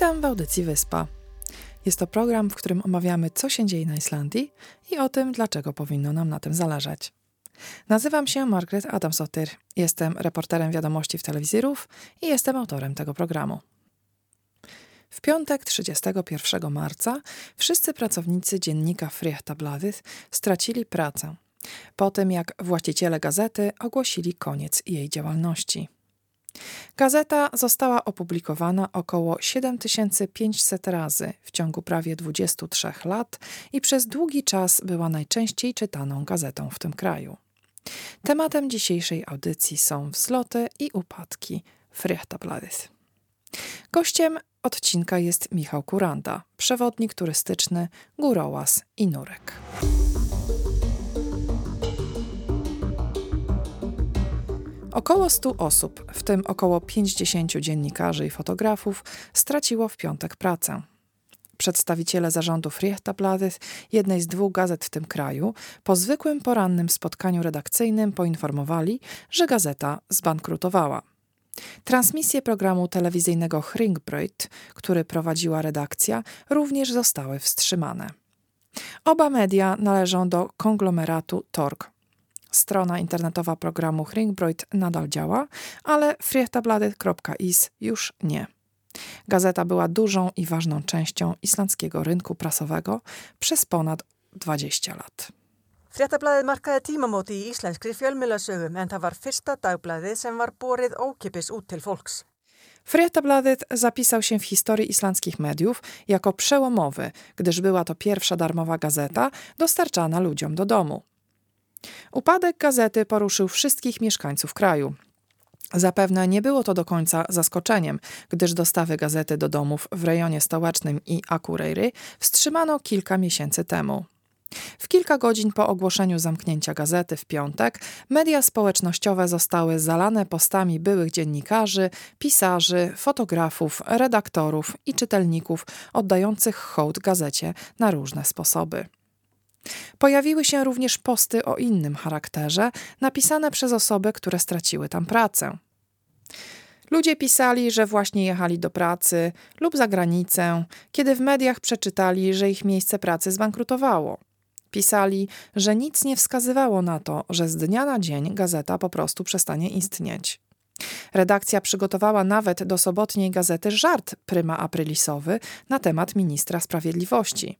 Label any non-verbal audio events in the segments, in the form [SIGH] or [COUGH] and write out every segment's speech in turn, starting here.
Witam w audycji Wyspa. Jest to program, w którym omawiamy, co się dzieje na Islandii i o tym, dlaczego powinno nam na tym zależeć. Nazywam się Margaret Adamsdottir. Jestem reporterem wiadomości w telewizorów i jestem autorem tego programu. W piątek 31 marca wszyscy pracownicy dziennika Fréttablaðið stracili pracę po tym, jak właściciele gazety ogłosili koniec jej działalności. Gazeta została opublikowana około 7500 razy w ciągu prawie 23 lat i przez długi czas była najczęściej czytaną gazetą w tym kraju. Tematem dzisiejszej audycji są wzloty i upadki Fréttablaðið. Gościem odcinka jest Michał Kuranda, przewodnik turystyczny, górołaz i nurek. Około 100 osób, w tym około 50 dziennikarzy i fotografów, straciło w piątek pracę. Przedstawiciele zarządu Fréttablaðið, jednej z dwóch gazet w tym kraju, po zwykłym porannym spotkaniu redakcyjnym poinformowali, że gazeta zbankrutowała. Transmisje programu telewizyjnego Hringbraut, który prowadziła redakcja, również zostały wstrzymane. Oba media należą do konglomeratu Torg. Strona internetowa programu Hringbraut nadal działa, ale fréttabladet.is już nie. Gazeta była dużą i ważną częścią islandzkiego rynku prasowego przez ponad 20 lat. Fréttablaðið markaði tímamóti í íslenskri fjölmiðlasögum en það var fyrsta dagblaðið sem var borið ókipis út til folks. Fréttabladet zapisał się w historii islandzkich mediów jako przełomowy, gdyż była to pierwsza darmowa gazeta dostarczana ludziom do domu. Upadek gazety poruszył wszystkich mieszkańców kraju. Zapewne nie było to do końca zaskoczeniem, gdyż dostawy gazety do domów w rejonie stołecznym i Akureyry wstrzymano kilka miesięcy temu. W kilka godzin po ogłoszeniu zamknięcia gazety w piątek, media społecznościowe zostały zalane postami byłych dziennikarzy, pisarzy, fotografów, redaktorów i czytelników oddających hołd gazecie na różne sposoby. Pojawiły się również posty o innym charakterze, napisane przez osoby, które straciły tam pracę. Ludzie pisali, że właśnie jechali do pracy lub za granicę, kiedy w mediach przeczytali, że ich miejsce pracy zbankrutowało. Pisali, że nic nie wskazywało na to, że z dnia na dzień gazeta po prostu przestanie istnieć. Redakcja przygotowała nawet do sobotniej gazety żart pryma aprilisowy na temat ministra sprawiedliwości.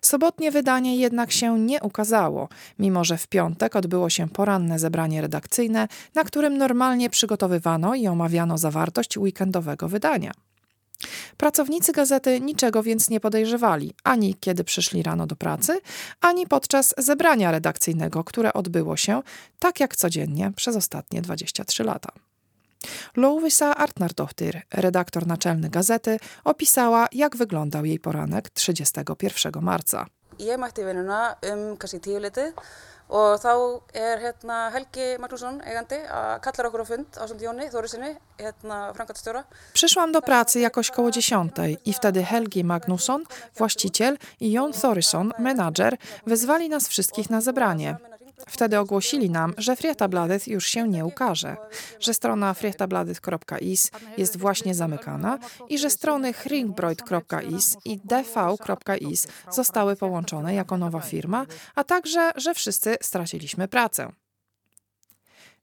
Sobotnie wydanie jednak się nie ukazało, mimo że w piątek odbyło się poranne zebranie redakcyjne, na którym normalnie przygotowywano i omawiano zawartość weekendowego wydania. Pracownicy gazety niczego więc nie podejrzewali, ani kiedy przyszli rano do pracy, ani podczas zebrania redakcyjnego, które odbyło się tak jak codziennie przez ostatnie 23 lata. Louvisa Artnardottir, redaktor naczelny gazety, opisała, jak wyglądał jej poranek 31 marca. Ég mætti vinnuna um kannski tíu litið og þá er hérna Helgi Magnússon, eigandi, að kallar okkur á fund á samt Jóni Þórisinni, hérna framkvæmstjóra. Przyszłam do pracy jakoś koło dziesiątej i wtedy Helgi Magnusson, właściciel i Jon Thorisson, menadżer, wezwali nas wszystkich na zebranie. Wtedy ogłosili nam, że Fréttabladet już się nie ukaże, że strona fréttabladet.is jest właśnie zamykana i że strony hringbroid.is i dv.is zostały połączone jako nowa firma, a także, że wszyscy straciliśmy pracę.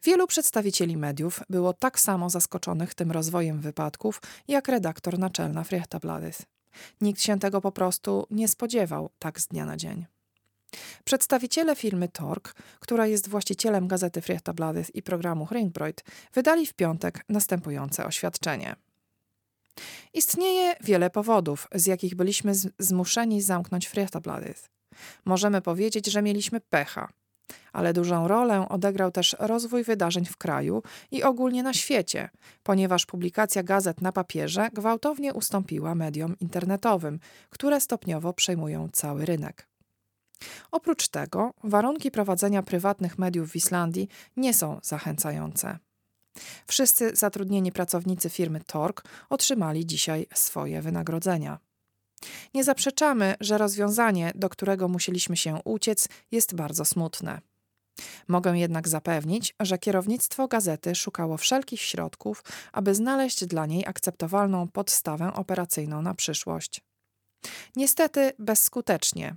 Wielu przedstawicieli mediów było tak samo zaskoczonych tym rozwojem wypadków, jak redaktor naczelna Fréttabladet. Nikt się tego po prostu nie spodziewał tak z dnia na dzień. Przedstawiciele firmy Tork, która jest właścicielem gazety Fréttabladet i programu Ringbroid, wydali w piątek następujące oświadczenie. Istnieje wiele powodów, z jakich byliśmy zmuszeni zamknąć Fréttabladet. Możemy powiedzieć, że mieliśmy pecha, ale dużą rolę odegrał też rozwój wydarzeń w kraju i ogólnie na świecie, ponieważ publikacja gazet na papierze gwałtownie ustąpiła mediom internetowym, które stopniowo przejmują cały rynek. Oprócz tego warunki prowadzenia prywatnych mediów w Islandii nie są zachęcające. Wszyscy zatrudnieni pracownicy firmy Tork otrzymali dzisiaj swoje wynagrodzenia. Nie zaprzeczamy, że rozwiązanie, do którego musieliśmy się uciec, jest bardzo smutne. Mogę jednak zapewnić, że kierownictwo gazety szukało wszelkich środków, aby znaleźć dla niej akceptowalną podstawę operacyjną na przyszłość. Niestety bezskutecznie.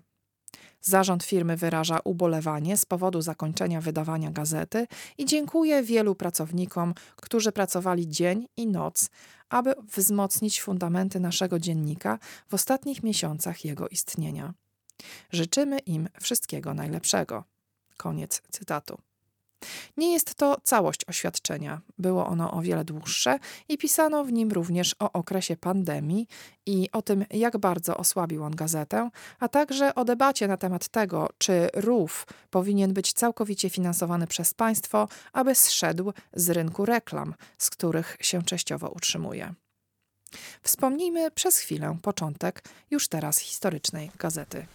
Zarząd firmy wyraża ubolewanie z powodu zakończenia wydawania gazety i dziękuję wielu pracownikom, którzy pracowali dzień i noc, aby wzmocnić fundamenty naszego dziennika w ostatnich miesiącach jego istnienia. Życzymy im wszystkiego najlepszego. Koniec cytatu. Nie jest to całość oświadczenia. Było ono o wiele dłuższe i pisano w nim również o okresie pandemii i o tym, jak bardzo osłabił on gazetę, a także o debacie na temat tego, czy RUF powinien być całkowicie finansowany przez państwo, aby zszedł z rynku reklam, z których się częściowo utrzymuje. Wspomnijmy przez chwilę początek już teraz historycznej gazety.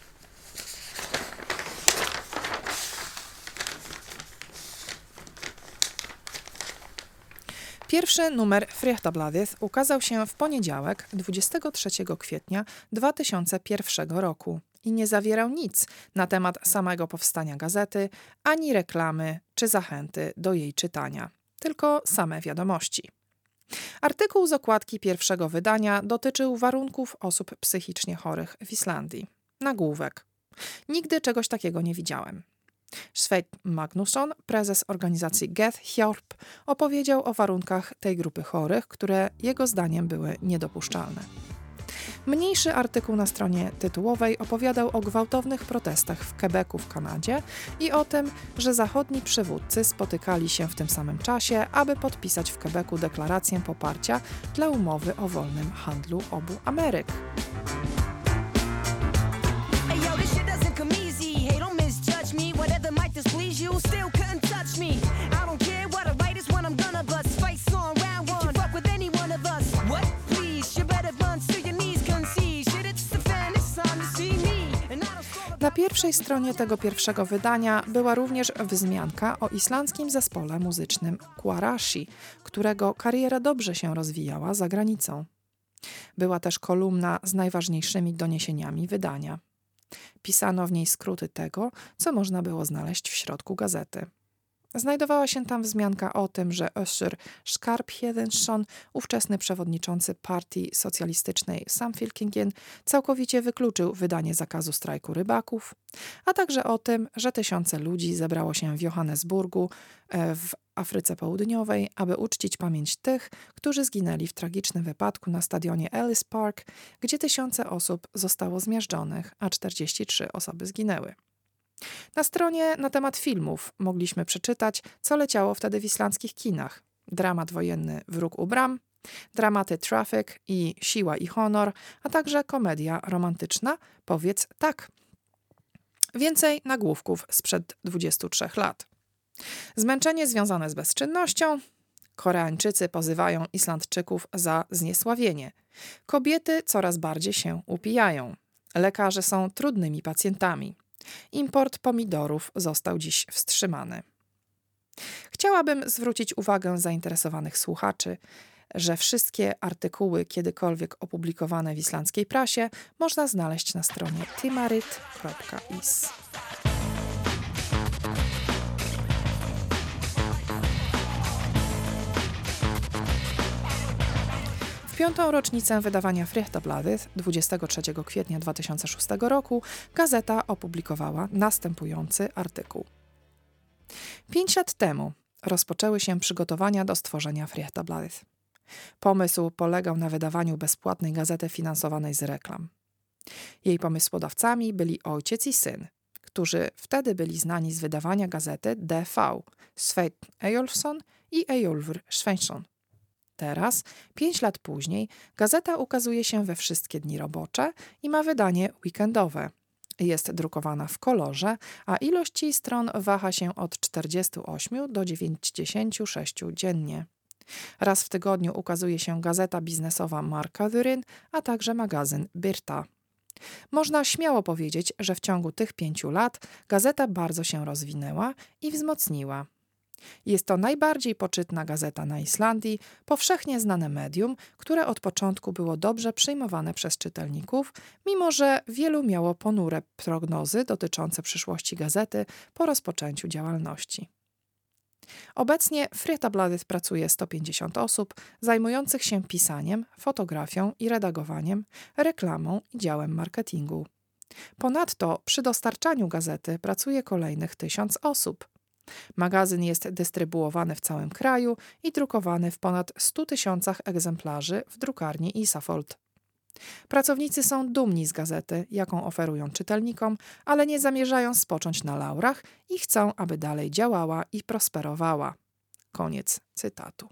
Pierwszy numer Frechtabladet ukazał się w poniedziałek 23 kwietnia 2001 roku i nie zawierał nic na temat samego powstania gazety, ani reklamy czy zachęty do jej czytania, tylko same wiadomości. Artykuł z okładki pierwszego wydania dotyczył warunków osób psychicznie chorych w Islandii. Nagłówek. Nigdy czegoś takiego nie widziałem. Svein Magnusson, prezes organizacji Get Hjälp, opowiedział o warunkach tej grupy chorych, które jego zdaniem były niedopuszczalne. Mniejszy artykuł na stronie tytułowej opowiadał o gwałtownych protestach w Quebecu w Kanadzie i o tym, że zachodni przywódcy spotykali się w tym samym czasie, aby podpisać w Quebecu deklarację poparcia dla umowy o wolnym handlu obu Ameryk. Na pierwszej stronie tego pierwszego wydania była również wzmianka o islandzkim zespole muzycznym Quarashi, którego kariera dobrze się rozwijała za granicą. Była też kolumna z najważniejszymi doniesieniami wydania. Pisano w niej skróty tego, co można było znaleźć w środku gazety. Znajdowała się tam wzmianka o tym, że Össur Skarphédensson, ówczesny przewodniczący partii socjalistycznej Samfylkingen, całkowicie wykluczył wydanie zakazu strajku rybaków, a także o tym, że tysiące ludzi zebrało się w Johannesburgu e, w Afryce Południowej, aby uczcić pamięć tych, którzy zginęli w tragicznym wypadku na stadionie Ellis Park, gdzie tysiące osób zostało zmiażdżonych, a 43 osoby zginęły. Na stronie na temat filmów mogliśmy przeczytać, co leciało wtedy w islandzkich kinach. Dramat wojenny Wróg u bram, dramaty Traffic i Siła i Honor, a także komedia romantyczna Powiedz tak. Więcej nagłówków sprzed 23 lat. Zmęczenie związane z bezczynnością. Koreańczycy pozywają Islandczyków za zniesławienie. Kobiety coraz bardziej się upijają. Lekarze są trudnymi pacjentami. Import pomidorów został dziś wstrzymany. Chciałabym zwrócić uwagę zainteresowanych słuchaczy, że wszystkie artykuły kiedykolwiek opublikowane w islandzkiej prasie można znaleźć na stronie timarit.is. W piątą rocznicę wydawania Frechtabladet 23 kwietnia 2006 roku gazeta opublikowała następujący artykuł. Pięć lat temu rozpoczęły się przygotowania do stworzenia Frechtabladet. Pomysł polegał na wydawaniu bezpłatnej gazety finansowanej z reklam. Jej pomysłodawcami byli ojciec i syn, którzy wtedy byli znani z wydawania gazety DV, Svein Eyolfsson i Eyolfur Svensson. Teraz, pięć lat później, gazeta ukazuje się we wszystkie dni robocze i ma wydanie weekendowe. Jest drukowana w kolorze, a ilość jej stron waha się od 48 do 96 dziennie. Raz w tygodniu ukazuje się gazeta biznesowa Marka Dyryn, a także magazyn Birta. Można śmiało powiedzieć, że w ciągu tych pięciu lat gazeta bardzo się rozwinęła i wzmocniła. Jest to najbardziej poczytna gazeta na Islandii, powszechnie znane medium, które od początku było dobrze przyjmowane przez czytelników, mimo że wielu miało ponure prognozy dotyczące przyszłości gazety po rozpoczęciu działalności. Obecnie w Fréttabladet pracuje 150 osób zajmujących się pisaniem, fotografią i redagowaniem, reklamą i działem marketingu. Ponadto przy dostarczaniu gazety pracuje kolejnych tysiąc osób. Magazyn jest dystrybuowany w całym kraju i drukowany w ponad 100 tysiącach egzemplarzy w drukarni Isafold. Pracownicy są dumni z gazety, jaką oferują czytelnikom, ale nie zamierzają spocząć na laurach i chcą, aby dalej działała i prosperowała. Koniec cytatu.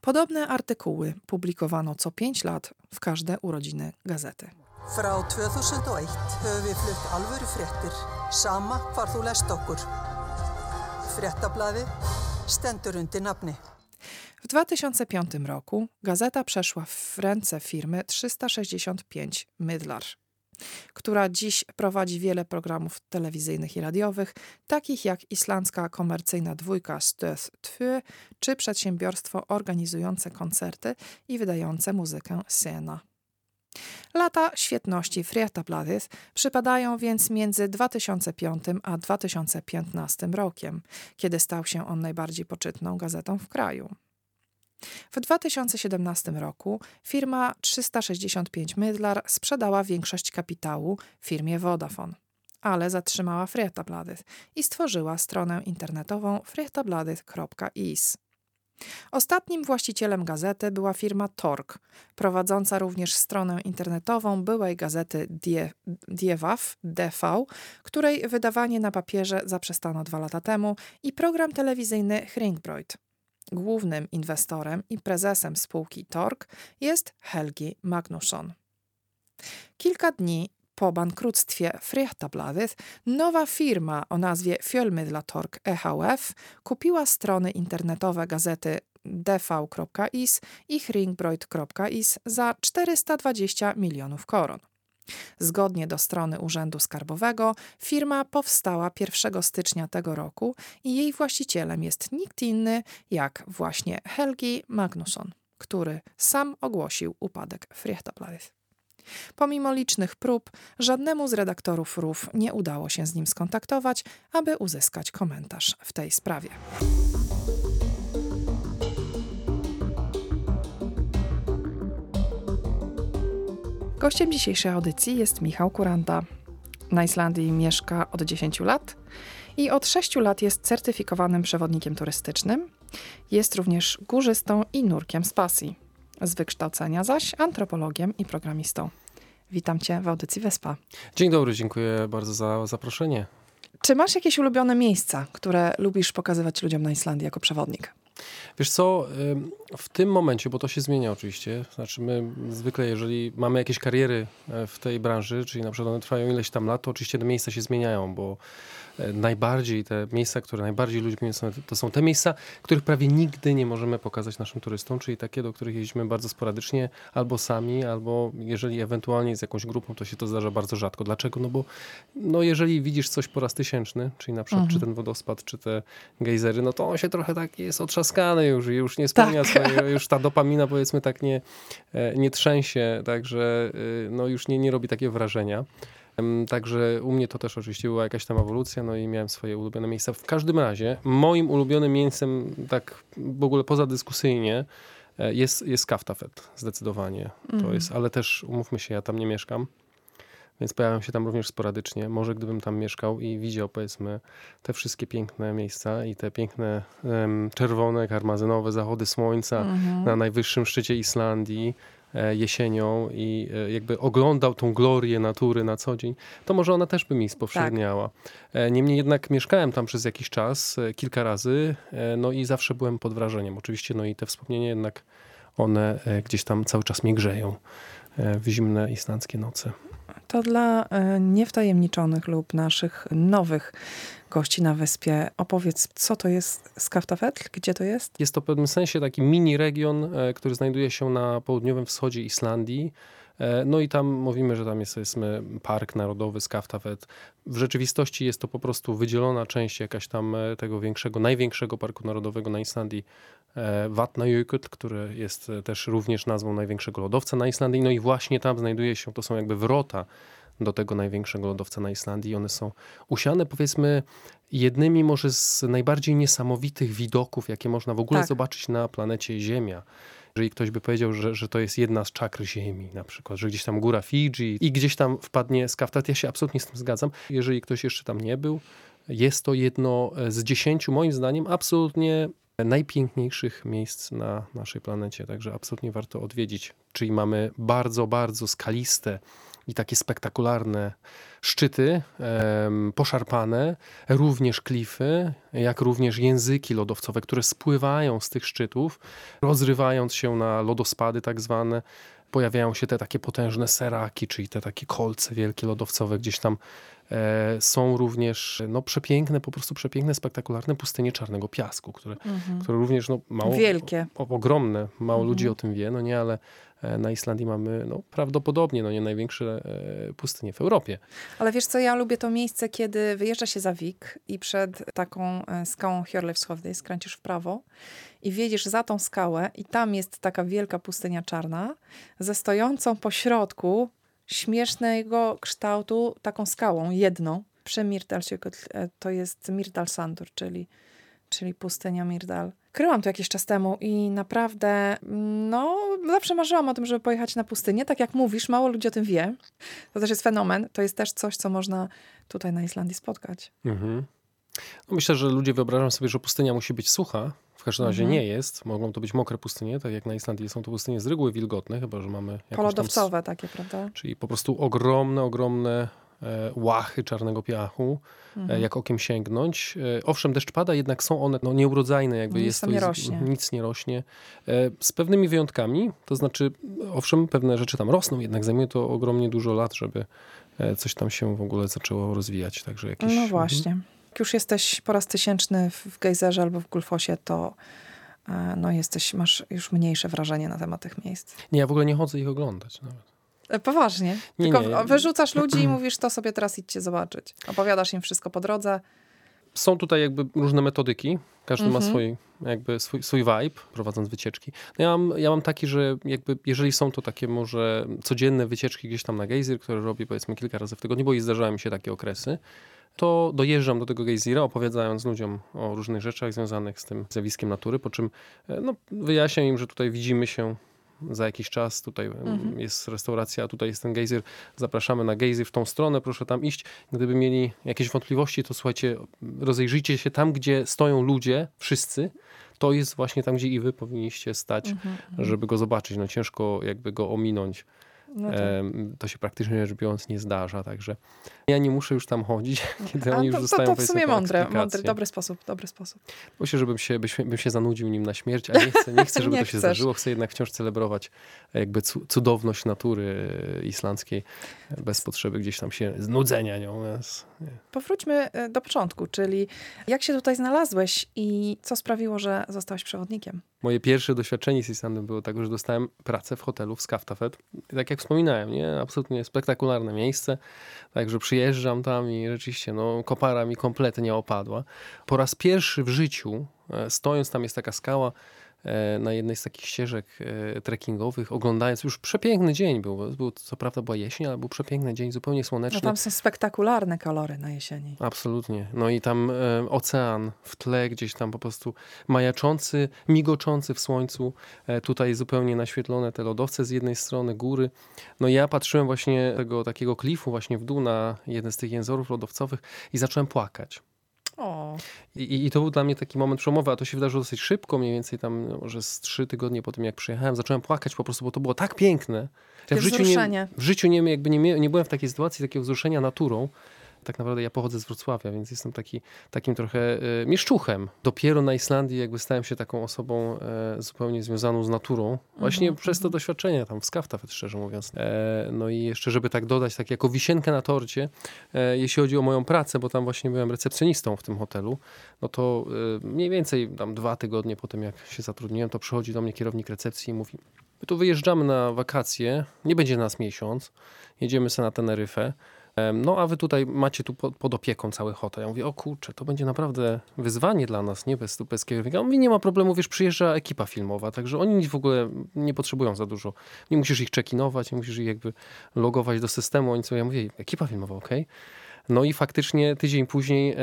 Podobne artykuły publikowano co 5 lat w każde urodziny gazety. Frá 2001 höfum við flutt alvöru sama hvar þú lest okkur. Stendur undir nafni. W 2005 roku gazeta przeszła w ręce firmy 365 Mydlar, która dziś prowadzi wiele programów telewizyjnych i radiowych, takich jak islandzka komercyjna dwójka Stöð 2 czy przedsiębiorstwo organizujące koncerty i wydające muzykę Sena. Lata świetności Fréttabladet przypadają więc między 2005 a 2015 rokiem, kiedy stał się on najbardziej poczytną gazetą w kraju. W 2017 roku firma 365 Mydlar sprzedała większość kapitału firmie Vodafone, ale zatrzymała Fréttabladet i stworzyła stronę internetową fréttabladet.is. Ostatnim właścicielem gazety była firma Tork, prowadząca również stronę internetową byłej gazety Die, Diewaw, DV, której wydawanie na papierze zaprzestano dwa lata temu i program telewizyjny Hringbroid. Głównym inwestorem i prezesem spółki Tork jest Helgi Magnusson. Kilka dni po bankructwie Fréttabladet nowa firma o nazwie Fjölmiðlatorg EHF kupiła strony internetowe gazety dv.is i hringbroid.is za 420 milionów koron. Zgodnie do strony Urzędu Skarbowego, firma powstała 1 stycznia tego roku i jej właścicielem jest nikt inny jak właśnie Helgi Magnusson, który sam ogłosił upadek Fréttabladet. Pomimo licznych prób, żadnemu z redaktorów RUF nie udało się z nim skontaktować, aby uzyskać komentarz w tej sprawie. Gościem dzisiejszej audycji jest Michał Kuranta. Na Islandii mieszka od 10 lat i od 6 lat jest certyfikowanym przewodnikiem turystycznym. Jest również górzystą i nurkiem z pasji. Z wykształcenia zaś antropologiem i programistą. Witam Cię w audycji Wespa. Dzień dobry, dziękuję bardzo za zaproszenie. Czy masz jakieś ulubione miejsca, które lubisz pokazywać ludziom na Islandii jako przewodnik? Wiesz co, w tym momencie, bo to się zmienia oczywiście, znaczy my zwykle, jeżeli mamy jakieś kariery e, w tej branży, czyli na przykład one trwają ileś tam lat, to oczywiście te miejsca się zmieniają, bo najbardziej te miejsca, które najbardziej ludźmi są, to są te miejsca, których prawie nigdy nie możemy pokazać naszym turystom, czyli takie, do których jeździmy bardzo sporadycznie, albo sami, albo jeżeli ewentualnie z jakąś grupą, to się to zdarza bardzo rzadko. Dlaczego? No bo no jeżeli widzisz coś po raz tysięczny, czyli na przykład mhm. czy ten wodospad, czy te gejzery, no to on się trochę tak jest otrzaskany już i już nie spełnia tak już ta dopamina powiedzmy tak nie, e, nie trzęsie, także e, no już nie, nie robi takie wrażenia. Także u mnie to też oczywiście była jakaś tam ewolucja, no i miałem swoje ulubione miejsca. W każdym razie moim ulubionym miejscem, tak w ogóle poza dyskusyjnie, e, jest, jest Kaftafet, zdecydowanie. To mm. jest, ale też umówmy się, ja tam nie mieszkam. Więc pojawiam się tam również sporadycznie. Może gdybym tam mieszkał i widział, powiedzmy, te wszystkie piękne miejsca i te piękne um, czerwone, karmazynowe zachody słońca mhm. na najwyższym szczycie Islandii jesienią i e, jakby oglądał tą glorię natury na co dzień, to może ona też by mi spowszedniała. Tak. E, niemniej jednak mieszkałem tam przez jakiś czas, kilka razy, no i zawsze byłem pod wrażeniem. Oczywiście, no i te wspomnienia jednak one gdzieś tam cały czas mnie grzeją w zimne islandzkie noce. To dla e, niewtajemniczonych lub naszych nowych gości na wyspie opowiedz, co to jest Skaftafell, gdzie to jest? Jest to w pewnym sensie taki mini region, e, który znajduje się na południowym wschodzie Islandii. E, no i tam mówimy, że tam jest powiedzmy Park Narodowy Skaftafet. W rzeczywistości jest to po prostu wydzielona część jakaś tam e, tego większego, największego Parku Narodowego na Islandii, e, Vatnajökull, który jest też również nazwą największego lodowca na Islandii. No i właśnie tam znajduje się, to są jakby wrota do tego największego lodowca na Islandii. One są usiane powiedzmy jednymi może z najbardziej niesamowitych widoków, jakie można w ogóle Tak. zobaczyć na planecie Ziemia. Jeżeli ktoś by powiedział, że, że to jest jedna z czakr Ziemi, na przykład, że gdzieś tam góra Fidżi i gdzieś tam wpadnie Skaftat, ja się absolutnie z tym zgadzam. Jeżeli ktoś jeszcze tam nie był, jest to jedno z dziesięciu, moim zdaniem, absolutnie najpiękniejszych miejsc na naszej planecie, także absolutnie warto odwiedzić. Czyli mamy bardzo, bardzo skaliste i takie spektakularne szczyty, poszarpane, również klify, jak również języki lodowcowe, które spływają z tych szczytów, rozrywając się na lodospady tak zwane. Pojawiają się te takie potężne seraki, czyli te takie kolce wielkie lodowcowe gdzieś tam. E, są również no, przepiękne, po prostu przepiękne, spektakularne pustynie czarnego piasku, które, które również no, mało, Wielkie. o, ogromne, mało ludzi o tym wie, no nie, ale na Islandii mamy no, prawdopodobnie no nie największe e, pustynie w Europie. Ale wiesz co, ja lubię to miejsce, kiedy wyjeżdża się za Wik i przed taką e, skałą Hjorleifshovdy skręcisz w prawo i wiedziesz za tą skałę i tam jest taka wielka pustynia czarna ze stojącą po środku śmiesznego kształtu taką skałą, jedną. Przy Myrdalsjökull e, to jest Myrdal Sandur, czyli, czyli pustynia Myrdal. Kryłam to jakiś czas temu i naprawdę, no, zawsze marzyłam o tym, żeby pojechać na pustynię. Tak jak mówisz, mało ludzi o tym wie. To też jest fenomen. To jest też coś, co można tutaj na Islandii spotkać. Mhm. No myślę, że ludzie wyobrażają sobie, że pustynia musi być sucha. W każdym razie Mhm. nie jest. Mogą to być mokre pustynie, tak jak na Islandii są to pustynie z reguły wilgotne, chyba że mamy jakąś tam Polodowcowe takie, prawda? Czyli po prostu ogromne, ogromne łachy czarnego piachu, Mhm. e, jak okiem sięgnąć. E, owszem, deszcz pada, jednak są one no, nieurodzajne, jakby Nic jest to nie rośnie. nic nie rośnie. E, z pewnymi wyjątkami, to znaczy, owszem, pewne rzeczy tam rosną, jednak zajmuje to ogromnie dużo lat, żeby e, coś tam się w ogóle zaczęło rozwijać. Także jakieś, No mhm. właśnie. Jak już jesteś po raz tysięczny w, Gejzerze albo w Gulfosie, to e, no jesteś, masz już mniejsze wrażenie na temat tych miejsc. Nie, ja w ogóle nie chodzę ich oglądać nawet. E, Poważnie. Nie, Tylko nie. wyrzucasz ludzi i mówisz, to sobie teraz idźcie zobaczyć. Opowiadasz im wszystko po drodze. Są tutaj jakby różne metodyki. Każdy ma Mhm. swój, jakby swój, swój vibe, prowadząc wycieczki. No ja, mam, ja mam taki, że jakby jeżeli są to takie może codzienne wycieczki gdzieś tam na gejzir, które robię powiedzmy kilka razy w tygodniu, bo i zdarzały mi się takie okresy, to dojeżdżam do tego gejzira, opowiadając ludziom o różnych rzeczach związanych z tym zjawiskiem natury, po czym e, no, wyjaśniam im, że tutaj widzimy się za jakiś czas, tutaj em, jest restauracja, tutaj jest ten gejzir, zapraszamy na gejzir w tą stronę, proszę tam iść. Gdyby mieli jakieś wątpliwości, to słuchajcie, rozejrzyjcie się tam, gdzie stoją ludzie, wszyscy, to jest właśnie tam, gdzie i wy powinniście stać, żeby go zobaczyć. No ciężko jakby go ominąć. No tak. To się praktycznie rzecz biorąc nie zdarza, także ja nie muszę już tam chodzić, [LAUGHS] kiedy A oni już to, to, dostają to w sumie mądre, mądry, dobry sposób, dobry sposób. Myślę, żebym się, bym się zanudził nim na śmierć, a nie chcę, nie [LAUGHS] chcę żeby Nie to się chcesz. zdarzyło. Chcę jednak wciąż celebrować jakby cu- cudowność natury islandzkiej bez potrzeby gdzieś tam się znudzenia nią. Powróćmy e, do początku, czyli jak się tutaj znalazłeś i co sprawiło, że zostałeś przewodnikiem? Moje pierwsze doświadczenie z Islandem było tak, że dostałem pracę w hotelu w Skaftafet. I tak jak wspominałem, nie? absolutnie spektakularne miejsce. Także przyjeżdżam tam i rzeczywiście no, kopara mi kompletnie opadła. Po raz pierwszy w życiu, e, stojąc tam jest taka skała, na jednej z takich ścieżek e, trekkingowych, oglądając, już przepiękny dzień był, był, co prawda była jesień, ale był przepiękny dzień, zupełnie No słoneczny. tam są spektakularne kolory na jesieni. Absolutnie. No i tam e, ocean w tle, gdzieś tam po prostu majaczący, migoczący w słońcu. E, tutaj zupełnie naświetlone te lodowce z jednej strony, góry. No i ja patrzyłem właśnie tego takiego klifu właśnie w dół na jeden z tych jęzorów lodowcowych i zacząłem płakać. O, I, i- to był dla mnie taki moment przełomowy, a to się wydarzyło dosyć szybko, mniej więcej tam no, może z trzy tygodnie po tym, jak przyjechałem, zacząłem płakać po prostu, bo to było tak piękne. Takie w życiu nie, w życiu nie, jakby nie, nie byłem w takiej sytuacji takiego wzruszenia naturą. Tak naprawdę ja pochodzę z Wrocławia, więc jestem taki, takim trochę e, mieszczuchem. Dopiero na Islandii jakby stałem się taką osobą e, zupełnie związaną z naturą. Właśnie Mhm, przez to doświadczenie tam w Skaftafet, szczerze mówiąc. E, no i jeszcze, żeby tak dodać, tak jako wisienkę na torcie, jeśli chodzi o moją pracę, bo tam właśnie byłem recepcjonistą w tym hotelu, no to mniej więcej tam dwa tygodnie po tym, jak się zatrudniłem, to przychodzi do mnie kierownik recepcji i mówi My tu wyjeżdżamy na wakacje, nie będzie nas miesiąc, jedziemy sobie na Teneryfę. No a wy tutaj macie tu pod, opieką cały hotel. Ja mówię, o kurczę, to będzie naprawdę wyzwanie dla nas, nie? Bez, bez. On mówi, nie ma problemu, wiesz, przyjeżdża ekipa filmowa, także oni nic w ogóle nie potrzebują za dużo. Nie musisz ich check-inować, nie musisz ich jakby logować do systemu. Oni sobie, ja mówię, ekipa filmowa, okej. No i faktycznie tydzień później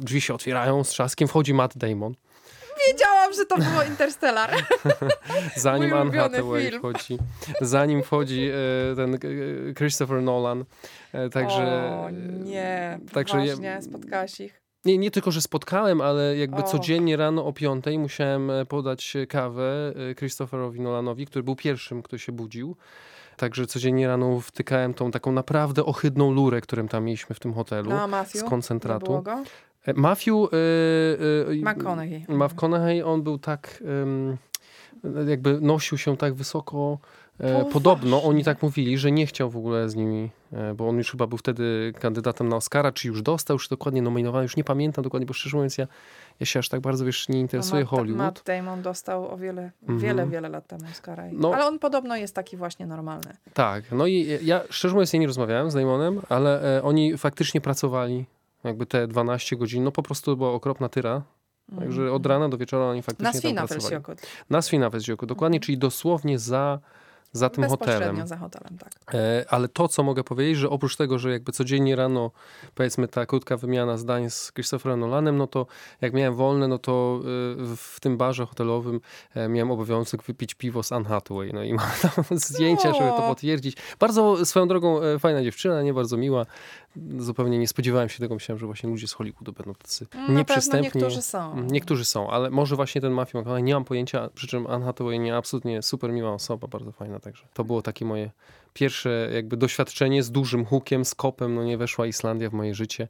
drzwi się otwierają, z trzaskiem wchodzi Matt Damon. Wiedziałam, że to było Interstellar. [LAUGHS] Zanim Anne Hathaway film. wchodzi, zanim wchodzi e, ten e, Christopher Nolan. E, także, O nie, także ja- spotkałaś ich. nie, nie tylko, że spotkałem, ale jakby O. codziennie rano o piątej musiałem podać kawę Christopherowi Nolanowi, który był pierwszym, kto się budził. Także codziennie rano wtykałem tą taką naprawdę ohydną lurę, którą tam mieliśmy w tym hotelu. No, a Matthew? z Nie koncentratu. było go? E, Matthew... E, e, McConaughey. McConaughey, on był tak, jakby nosił się tak wysoko. Podobno oni tak mówili, że nie chciał w ogóle z nimi, bo on już chyba był wtedy kandydatem na Oscara, czy już dostał, już dokładnie nominowany, już nie pamiętam dokładnie, bo szczerze mówiąc ja, ja się aż tak bardzo, wiesz, nie interesuje No, Matt, Hollywood. Matt Damon dostał o wiele, Mhm. wiele, wiele lat temu Oscara. No. Ale on podobno jest taki właśnie normalny. Tak, no i ja szczerze mówiąc ja nie rozmawiałem z Damonem, ale e, oni faktycznie pracowali jakby te 12 godzin, no po prostu była okropna tyra. Także od rana do wieczora oni faktycznie Na tam Swina pracowali. Na Swina Felsjokut, dokładnie, czyli dosłownie za, za tym hotelem. Za hotelem, tak. E, Ale to, co mogę powiedzieć, że oprócz tego, że jakby codziennie rano, powiedzmy ta krótka wymiana zdań z Christopherem Nolanem, no to jak miałem wolne, no to y, w tym barze hotelowym e, miałem obowiązek wypić piwo z Anne Hathaway. No i [LAUGHS] mam tam zdjęcia, żeby to potwierdzić. Bardzo swoją drogą e, fajna dziewczyna, nie bardzo miła. Zupełnie nie spodziewałem się tego. Myślałem, że właśnie ludzie z Hollywoodu będą tacy No, nieprzystępni. niektórzy są. Niektórzy są, ale może właśnie ten McConaughey, nie mam pojęcia, przy czym Anne Hathaway nie absolutnie super miła osoba, bardzo fajna także. To było takie moje pierwsze jakby doświadczenie z dużym hukiem, z kopem, no nie weszła Islandia w moje życie.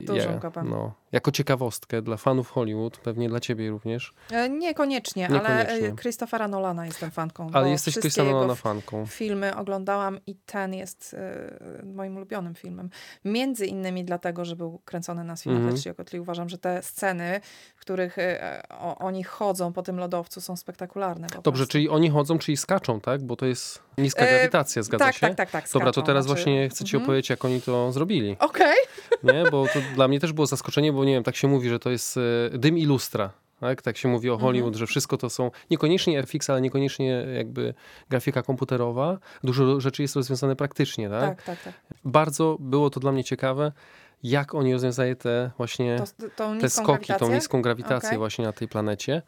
Dużym kopem. No, jako ciekawostkę dla fanów Hollywood, pewnie dla ciebie również, E, Niekoniecznie, ale Niekoniecznie. e, Christophera Nolana jestem fanką. ale jesteś jego Nolana fanką. Filmy oglądałam i ten jest e, moim ulubionym filmem. Między innymi dlatego, że był kręcony na Mhm. mm i uważam, że te sceny, w których e, o, oni chodzą po tym lodowcu są spektakularne. Dobrze, prostu. czyli oni chodzą, czyli skaczą, tak? Bo to jest niska E, grawitacja, zgadza tak, się? tak, tak, tak. Dobra, to skaczą, teraz znaczy- właśnie chcę ci Mhm. opowiedzieć, jak oni to zrobili. Okej. Nie? Bo to dla mnie też było zaskoczenie, bo nie wiem, tak się mówi, że to jest e, dym i lustra. Tak? tak się mówi o Mhm. Hollywood, że wszystko to są niekoniecznie FX, ale niekoniecznie jakby grafika komputerowa. Dużo rzeczy jest rozwiązane praktycznie. Tak? Tak, tak, tak. Bardzo było to dla mnie ciekawe, jak oni rozwiązają te właśnie To, tą te skoki, tą grawitację? niską grawitację Okej. właśnie na tej planecie.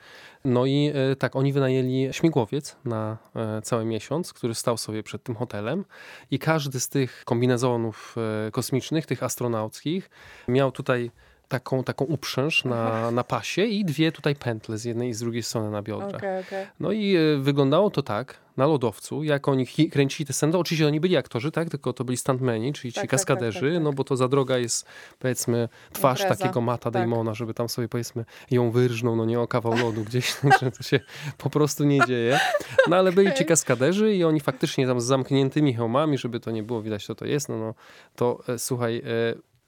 No i e, tak, oni wynajęli śmigłowiec na e, cały miesiąc, który stał sobie przed tym hotelem i każdy z tych kombinezonów e, kosmicznych, tych astronauckich, miał tutaj taką, taką uprząż na, na pasie i dwie tutaj pętle z jednej i z drugiej strony na biodrach. Okej, okej. No i e, wyglądało to tak, na lodowcu, jak oni kręcili te sceny. Oczywiście oni byli aktorzy, tak? Tylko to byli stuntmeni, czyli Tak, ci tak, tak, kaskaderzy, tak, tak. no bo to za droga jest, powiedzmy, twarz Impreza, takiego Mata tak. Damona, żeby tam sobie, powiedzmy, ją wyrżnął, no nie o kawał lodu gdzieś, [LAUGHS] także to się po prostu nie dzieje. No ale byli ci kaskaderzy i oni faktycznie tam z zamkniętymi hełmami, żeby to nie było widać, co to jest, no, no to e, słuchaj, e,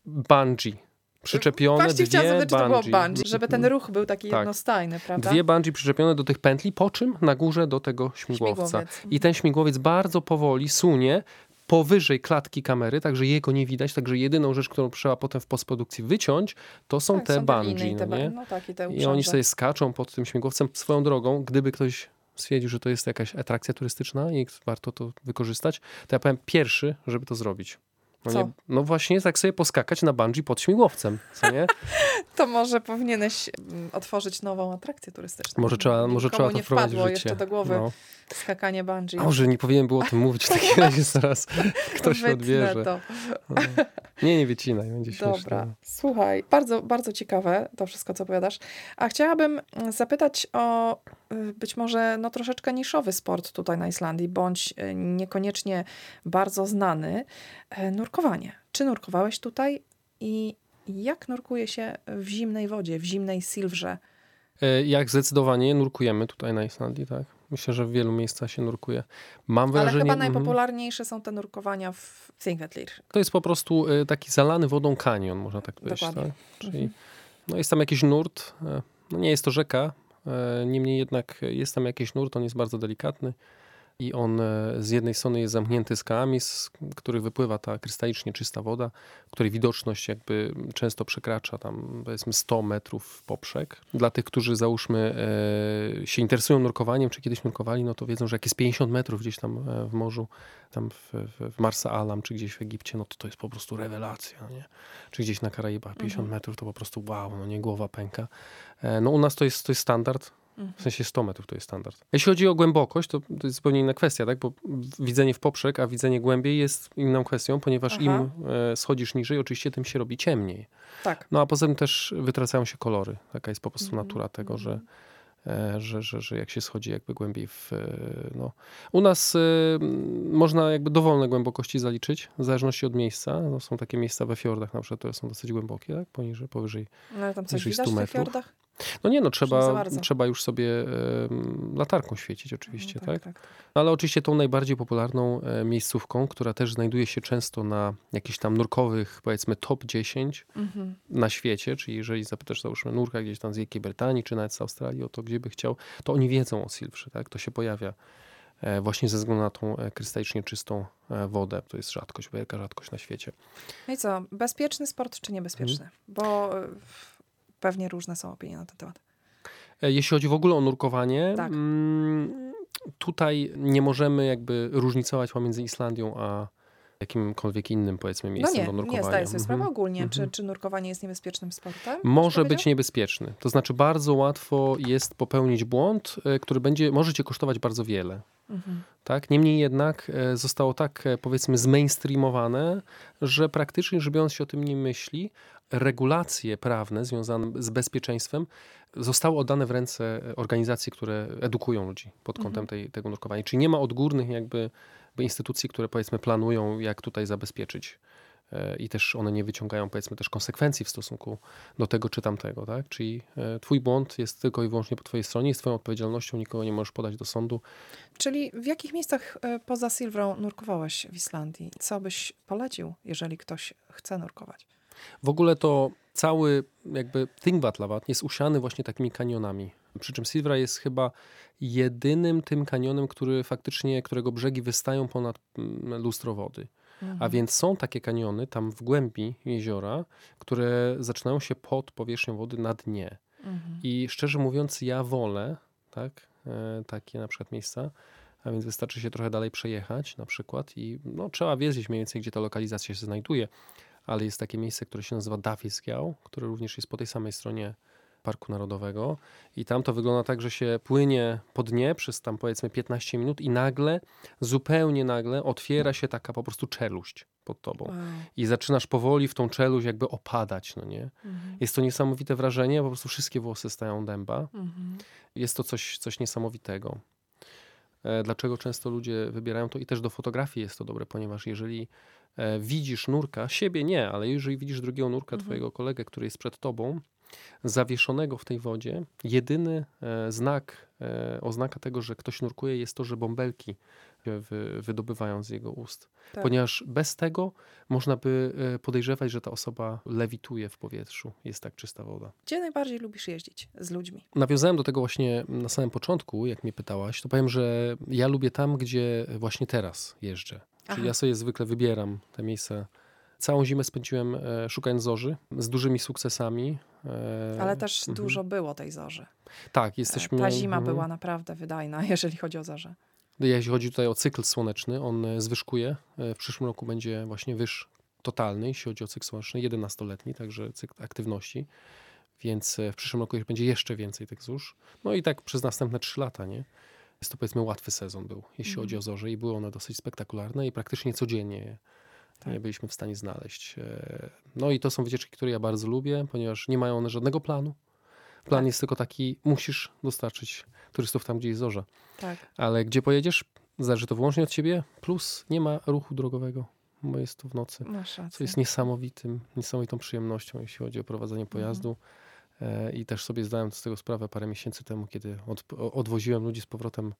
bungee. Przyczepione Właśnie chciałam dwie zapytać, czy to było bungee. żeby ten ruch był taki Tak. jednostajny, prawda? Dwie bungee przyczepione do tych pętli, po czym na górze do tego śmigłowca. Śmigłowiec. I ten śmigłowiec bardzo powoli sunie powyżej klatki kamery, także jego nie widać, także jedyną rzecz, którą trzeba potem w postprodukcji wyciąć, to są tak, te są bungee, i te, nie? No tak, i te I oni sobie skaczą pod tym śmigłowcem. Swoją drogą, gdyby ktoś stwierdził, że to jest jakaś atrakcja turystyczna i warto to wykorzystać, to ja powiem pierwszy, żeby to zrobić. No, nie, no właśnie tak sobie poskakać na bungee pod śmigłowcem, co nie? [LAUGHS] To może powinieneś mm, otworzyć nową atrakcję turystyczną. Może trzeba, może trzeba to wprowadzić w życie. jeszcze do głowy No. skakanie bungee. Może nie powinienem było o tym mówić, w takim razie [LAUGHS] zaraz ktoś Wytnę odbierze. To. No. Nie, nie wycinaj, będzie śmieszne. Dobra, słuchaj, bardzo, bardzo ciekawe to wszystko, co opowiadasz. A chciałabym mm, zapytać o być może no, troszeczkę niszowy sport tutaj na Islandii, bądź y, niekoniecznie bardzo znany, e, nurkowanie. Czy nurkowałeś tutaj i jak nurkuje się w zimnej wodzie, w zimnej silwrze? E, Jak zdecydowanie nurkujemy tutaj na Islandii, tak? Myślę, że w wielu miejscach się nurkuje. Mam Ale wrażenie, chyba mhm. najpopularniejsze są te nurkowania w Thingvellir. to jest po prostu e, taki zalany wodą kanion, można tak powiedzieć. Tak? Czyli Mhm. no jest tam jakiś nurt, no nie jest to rzeka, niemniej jednak jest tam jakiś nurt, on jest bardzo delikatny. I on e, z jednej strony jest zamknięty skałami, z których wypływa ta krystalicznie czysta woda, której widoczność jakby często przekracza tam powiedzmy 100 metrów poprzek. Dla tych, którzy załóżmy e, się interesują nurkowaniem, czy kiedyś nurkowali, no to wiedzą, że jak jest 50 metrów gdzieś tam e, w morzu, tam w, w, Marsa Alam, czy gdzieś w Egipcie, no to to jest po prostu rewelacja, nie? Czy gdzieś na Karaibach 50 Mhm. metrów to po prostu wow, no nie, głowa pęka. No u nas to jest, to jest standard. W sensie 100 metrów to jest standard. Jeśli chodzi o głębokość, to, to jest zupełnie inna kwestia, tak? Bo widzenie w poprzek, a widzenie głębiej jest inną kwestią, ponieważ Aha. im e, schodzisz niżej, oczywiście tym się robi ciemniej. Tak. No a poza tym też wytracają się kolory. Taka jest po prostu Mhm. natura tego, że, e, że, że, że jak się schodzi jakby głębiej w... e, No. U nas można jakby dowolne głębokości zaliczyć, w zależności od miejsca. No, są takie miejsca we fiordach na przykład, które są dosyć głębokie, tak? Poniżej, powyżej No, ale tam coś Niżej widać 100 w tych metrów. fiordach? No nie, no trzeba, trzeba już sobie latarką świecić oczywiście, No, tak? tak, tak. Ale oczywiście tą najbardziej popularną miejscówką, która też znajduje się często na jakichś tam nurkowych, powiedzmy top 10 Mhm. na świecie, czyli jeżeli zapytasz załóżmy nurka gdzieś tam z Wielkiej Brytanii, czy nawet z Australii, o to gdzie by chciał, to oni wiedzą o Silvrze, tak? To się pojawia e, właśnie ze względu na tą e, krystalicznie czystą e, wodę. To jest rzadkość, wielka rzadkość na świecie. No i co, bezpieczny sport czy niebezpieczny? Mhm. Bo pewnie różne są opinie na ten temat. E, Jeśli chodzi w ogóle o nurkowanie, Tak. mm, tutaj nie możemy jakby różnicować pomiędzy Islandią a jakimkolwiek innym, powiedzmy, No miejscem nie, do nurkowania. nie, zdaję sobie sprawę Mhm. ogólnie. Czy, Mhm. czy nurkowanie jest niebezpiecznym sportem? Może być niebezpieczny. To znaczy bardzo łatwo jest popełnić błąd, e, który będzie, może cię kosztować bardzo wiele. Mhm. Tak? Niemniej jednak e, zostało tak, powiedzmy, zmainstreamowane, że praktycznie rzecz biorąc się o tym nie myśli. Regulacje prawne związane z bezpieczeństwem zostały oddane w ręce e, organizacji, które edukują ludzi pod kątem Mhm. tej, tego nurkowania. Czyli nie ma odgórnych jakby, jakby instytucji, które powiedzmy planują, jak tutaj zabezpieczyć. E, I też one nie wyciągają powiedzmy też konsekwencji w stosunku do tego czy tamtego, tak? Czyli e, twój błąd jest tylko i wyłącznie po twojej stronie, jest twoją odpowiedzialnością, nikogo nie możesz podać do sądu. Czyli w jakich miejscach y, poza Silvrą nurkowałeś w Islandii? Co byś polecił, jeżeli ktoś chce nurkować? W ogóle to cały jakby Thingvallavat jest usiany właśnie takimi kanionami. Przy czym Silvra jest chyba jedynym tym kanionem, który faktycznie, którego brzegi wystają ponad mm, lustro wody. Mhm. A więc są takie kaniony tam w głębi jeziora, które zaczynają się pod powierzchnią wody na dnie. Mhm. I szczerze mówiąc, ja wolę tak, e, takie na przykład miejsca, a więc wystarczy się trochę dalej przejechać na przykład i no, trzeba wiedzieć mniej więcej, gdzie ta lokalizacja się znajduje, ale jest takie miejsce, które się nazywa Davisgiał, które również jest po tej samej stronie Parku Narodowego i tam to wygląda tak, że się płynie po dnie przez tam powiedzmy 15 minut i nagle, zupełnie nagle otwiera się taka po prostu czeluść pod tobą Wow. i zaczynasz powoli w tą czeluść jakby opadać, no nie? Mhm. Jest to niesamowite wrażenie, po prostu wszystkie włosy stają dęba. Mhm. Jest to coś, coś niesamowitego. E, Dlaczego często ludzie wybierają to i też do fotografii jest to dobre, ponieważ jeżeli widzisz nurka, siebie nie, ale jeżeli widzisz drugiego nurka, Mhm. twojego kolegę, który jest przed tobą, zawieszonego w tej wodzie, jedyny e, znak, e, oznaka tego, że ktoś nurkuje jest to, że bąbelki wydobywają z jego ust. Tak. Ponieważ bez tego można by e, podejrzewać, że ta osoba lewituje w powietrzu. Jest tak czysta woda. Gdzie najbardziej lubisz jeździć z ludźmi? Nawiązałem do tego właśnie na samym początku, jak mnie pytałaś, to powiem, że ja lubię tam, gdzie właśnie teraz jeżdżę. Czyli Aha. ja sobie zwykle wybieram te miejsca. Całą zimę spędziłem e, szukając zorzy z dużymi sukcesami. E, Ale też mhm. dużo było tej zorze. Tak, jesteśmy. Ta zima mhm. była naprawdę wydajna, [LAUGHS] jeżeli chodzi o zorze. Jeśli chodzi tutaj o cykl słoneczny, on e, zwyżkuje. E, W przyszłym roku będzie właśnie wyż totalny, jeśli chodzi o cykl słoneczny, 11-letni, także cykl aktywności. Więc e, w przyszłym roku będzie jeszcze więcej tych zórz. No i tak przez następne 3 lata, nie? Jest to powiedzmy łatwy sezon był, jeśli Mhm. chodzi o zorze i były one dosyć spektakularne i praktycznie codziennie je Tak. nie byliśmy w stanie znaleźć. E, No i to są wycieczki, które ja bardzo lubię, ponieważ nie mają one żadnego planu. Plan Tak. jest tylko taki, musisz dostarczyć turystów tam, gdzie jest zorza. Tak. Ale gdzie pojedziesz, zależy to wyłącznie od ciebie, plus nie ma ruchu drogowego, bo jest to w nocy. Co jest niesamowitym, niesamowitą przyjemnością, jeśli chodzi o prowadzenie pojazdu. E, I też sobie zdałem z tego sprawę parę miesięcy temu, kiedy odwoziłem ludzi z powrotem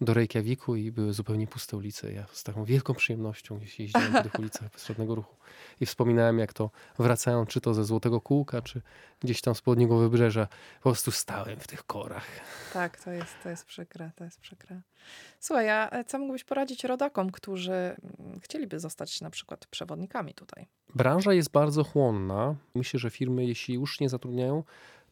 do Reykjaviku i były zupełnie puste ulice. Ja z taką wielką przyjemnością jeździłem po tych [LAUGHS] ulicach bez żadnego ruchu. I wspominałem, jak to wracając, czy to ze Złotego Kółka, czy gdzieś tam z południowego wybrzeża, po prostu stałem w tych korach. Tak, to jest, to jest przykre, to jest przykre. Słuchaj, a e, co mógłbyś poradzić rodakom, którzy mm, chcieliby zostać na przykład przewodnikami tutaj? Branża jest bardzo chłonna. Myślę, że firmy, jeśli już nie zatrudniają,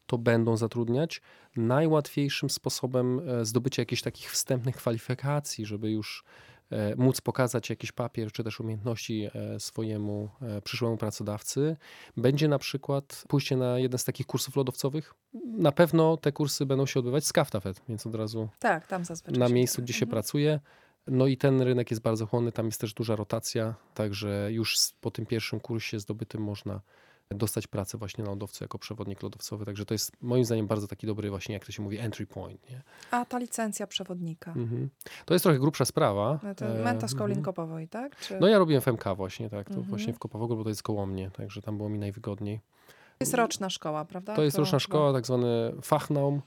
to będą zatrudniać. Najłatwiejszym sposobem e, zdobycia jakichś takich wstępnych kwalifikacji, żeby już e, móc pokazać jakiś papier czy też umiejętności e, swojemu przyszłemu pracodawcy, będzie na przykład pójście na jeden z takich kursów lodowcowych. Na pewno te kursy będą się odbywać z Kaftafet, więc od razu tak, tam zazwyczaj na miejscu, gdzie się Mhm. pracuje. No i ten rynek jest bardzo chłonny, tam jest też duża rotacja, także już po tym pierwszym kursie zdobytym można dostać pracę właśnie na lodowcu jako przewodnik lodowcowy. Także to jest moim zdaniem bardzo taki dobry właśnie, jak to się mówi, entry point. Nie? A ta licencja przewodnika? Mhm. To jest trochę grubsza sprawa. No to E, Menta z mhm. Kopowej, tak? Czy... No ja robiłem FMK właśnie, tak, to Mhm. właśnie w Kopawogór, bo to jest koło mnie, także tam było mi najwygodniej. To jest roczna szkoła, prawda? To jest roczna szkoła, tak zwany Fachnaum,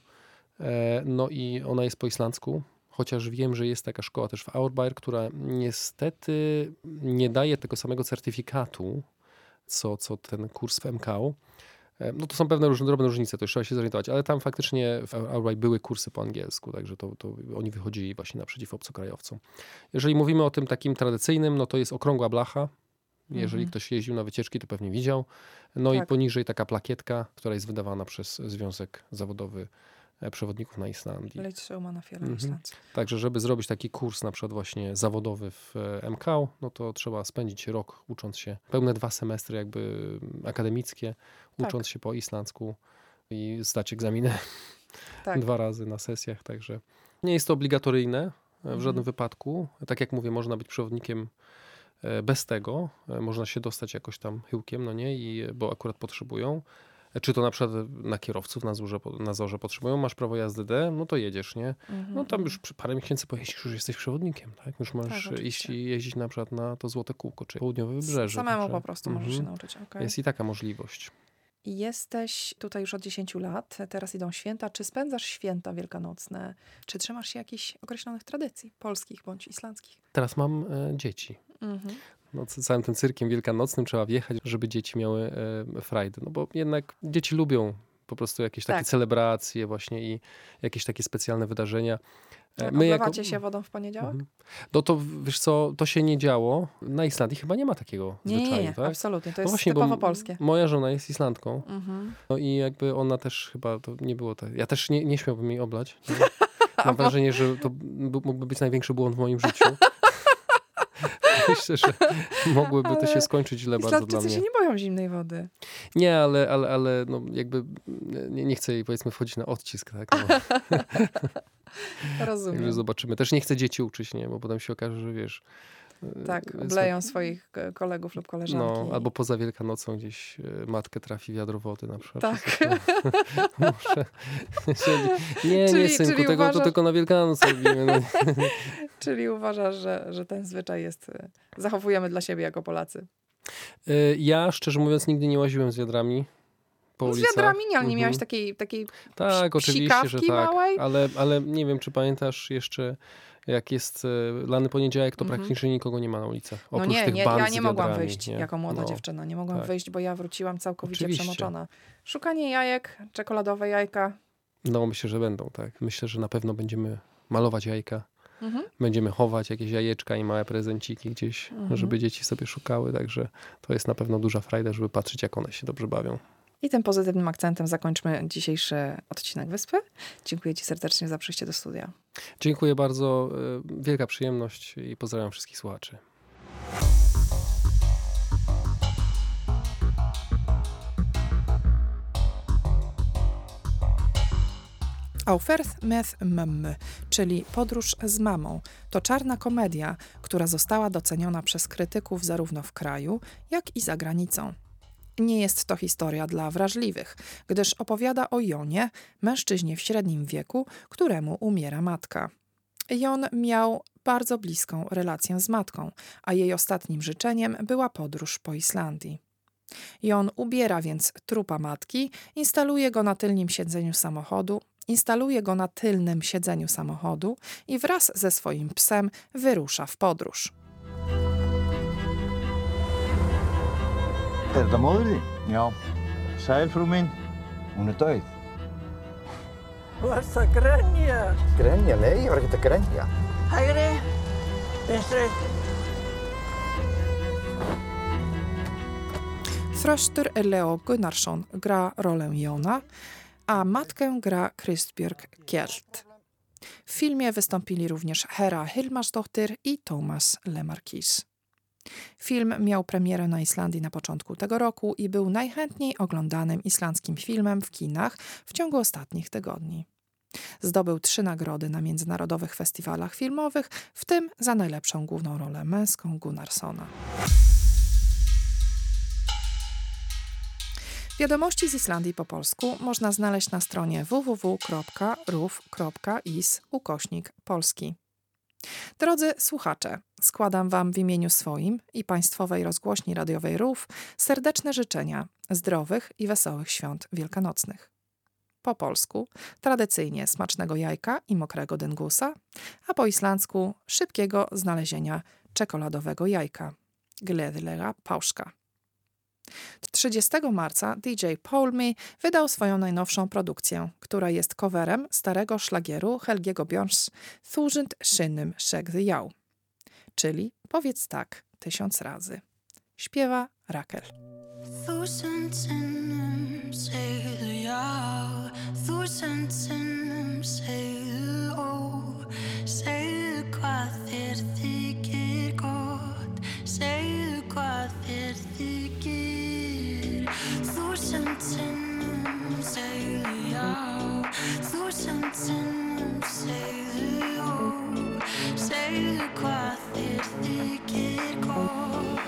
e, no i ona jest po islandzku, chociaż wiem, że jest taka szkoła też w Auerbayr, która niestety nie daje tego samego certyfikatu, co, co ten kurs w MKU. E, No to są pewne różne, drobne różnice, to już trzeba się zorientować, ale tam faktycznie w Auerbayr były kursy po angielsku, także to, to oni wychodzili właśnie naprzeciw obcokrajowcom. Jeżeli mówimy o tym takim tradycyjnym, no to jest okrągła blacha, jeżeli Mhm. ktoś jeździł na wycieczki, to pewnie widział. No i Tak. poniżej taka plakietka, która jest wydawana przez Związek Zawodowy Przewodników na Islandii. Leć Szyłmana Fiela Mhm. Także, żeby zrobić taki kurs na przykład właśnie zawodowy w e, MKU, no to trzeba spędzić rok ucząc się, pełne dwa semestry jakby akademickie, Tak. ucząc się po islandzku i zdać egzaminy [LAUGHS] Tak. dwa razy na sesjach, także nie jest to obligatoryjne e, w Mhm. żadnym wypadku. Tak jak mówię, można być przewodnikiem e, bez tego, E, można się dostać jakoś tam chyłkiem, no nie, I, bo akurat potrzebują. Czy to na przykład na kierowców na zorze, na zorze potrzebują, masz prawo jazdy D, no to jedziesz, nie? Mhm. No tam już parę miesięcy pojeździsz, już jesteś przewodnikiem, tak? Już możesz Tak, oczywiście. iść i jeździć na przykład na to Złote Kółko, czy Południowe Wybrzeże. Samemu także- po prostu możesz się Mhm. nauczyć. okej. Jest i taka możliwość. I Jesteś tutaj już od 10 lat, teraz idą święta. Czy spędzasz święta wielkanocne? Czy trzymasz się jakichś określonych tradycji polskich bądź islandzkich? Teraz mam e, dzieci. Mhm. No, całym tym cyrkiem wielkanocnym trzeba wjechać, żeby dzieci miały e, frajdę. No bo jednak dzieci lubią po prostu jakieś takie Tak. celebracje właśnie i jakieś takie specjalne wydarzenia. E, Tak, my Oblewacie się wodą w poniedziałek? Mhm. No to wiesz co, to się nie działo. Na Islandii chyba nie ma takiego Nie, nie, zwyczaju, nie, tak? absolutnie. To No jest właśnie, bo typowo polskie. Moja żona jest Islandką. Mhm. No i jakby ona też chyba, to nie było tak. Ja też nie, nie śmiałbym jej oblać. [LAUGHS] Nie? A Mam wrażenie, że to mógłby być największy błąd w moim życiu. [LAUGHS] Myślę, że mogłyby to Ale się skończyć źle bardzo dla mnie. się nie boją zimnej wody. Nie, ale, ale, ale no jakby nie, nie chcę jej powiedzmy wchodzić na odcisk, tak? No, [LAUGHS] także Rozumiem. zobaczymy. Też nie chcę dzieci uczyć, nie? Bo potem się okaże, że wiesz... Tak, e, obleją swoich e, kolegów lub koleżanki. No, albo poza Wielkanocą gdzieś e, matkę trafi wiadro wody na przykład. Tak. no. [LAUGHS] Muszę. [LAUGHS] Nie, nie, Czyli- synku, czyli tego to uważasz- tylko na Wielkanoc robimy. No. [LAUGHS] Czyli uważasz, że, że ten zwyczaj jest, e, zachowujemy dla siebie jako Polacy. Ja, szczerze mówiąc, nigdy nie łaziłem z wiadrami po No z ulicach. wiadrami nie, ale nie Mhm. miałeś takiej, takiej Tak, oczywiście, że tak. małej? Ale, ale nie wiem, czy pamiętasz jeszcze, jak jest e, lany poniedziałek, to Mhm. praktycznie nikogo nie ma na ulicach. No Oprócz nie, tych nie, band ja nie mogłam wiadrami, wyjść nie? jako młoda No. dziewczyna. Nie mogłam tak. wyjść, bo ja wróciłam całkowicie Oczywiście. przemoczona. Szukanie jajek, czekoladowe jajka. No, myślę, że będą, tak. Myślę, że na pewno będziemy malować jajka. Mhm. Będziemy chować jakieś jajeczka i małe prezenciki gdzieś, Mhm. żeby dzieci sobie szukały, także to jest na pewno duża frajda, żeby patrzeć, jak one się dobrze bawią. I tym pozytywnym akcentem zakończmy dzisiejszy odcinek Wyspy. Dziękuję Ci serdecznie za przyjście do studia. Dziękuję bardzo, e, wielka przyjemność i pozdrawiam wszystkich słuchaczy. Aufert med Mömme, czyli Podróż z mamą, to czarna komedia, która została doceniona przez krytyków zarówno w kraju, jak i za granicą. Nie jest to historia dla wrażliwych, gdyż opowiada o Jonie, mężczyźnie w średnim wieku, któremu umiera matka. Jon miał bardzo bliską relację z matką, a jej ostatnim życzeniem była podróż po Islandii. Jon ubiera więc trupa matki, instaluje go na tylnym siedzeniu samochodu Instaluje go na tylnym siedzeniu samochodu i wraz ze swoim psem wyrusza w podróż. Er þetta móður þín? Já. Sæl, frú mín. Hún er döið. Þú ert að grenja. Grenja? Nei, ég var ekkert að grenja. Hægri, vinstri. Þröstur Leo Gunnarsson gra rolę Jona, a matkę gra Kristbjörg Kjelt. W filmie wystąpili również Hera Hilmarsdottir i Thomas Lemarquis. Film miał premierę na Islandii na początku tego roku i był najchętniej oglądanym islandzkim filmem w kinach w ciągu ostatnich tygodni. Zdobył trzy nagrody na międzynarodowych festiwalach filmowych, w tym za najlepszą główną rolę męską Gunnarssona. Wiadomości z Islandii po polsku można znaleźć na stronie www.ruf.is ukośnik polski. Drodzy słuchacze, składam Wam w imieniu swoim i Państwowej Rozgłośni Radiowej RUF serdeczne życzenia zdrowych i wesołych świąt wielkanocnych. Po polsku tradycyjnie smacznego jajka i mokrego dyngusa, a po islandzku szybkiego znalezienia czekoladowego jajka. Gledlega pauszka. 30 marca DJ Paul Me wydał swoją najnowszą produkcję, która jest coverem starego szlagieru Helgiego Bjorns Thurzend Szynnym Szegzyjał, czyli powiedz tak tysiąc razy. Śpiewa Rakel. Thurzend Szynnym Szegzyjał Thurzend Szynnym Landinu segðu úr, segðu hvað þér þykir góð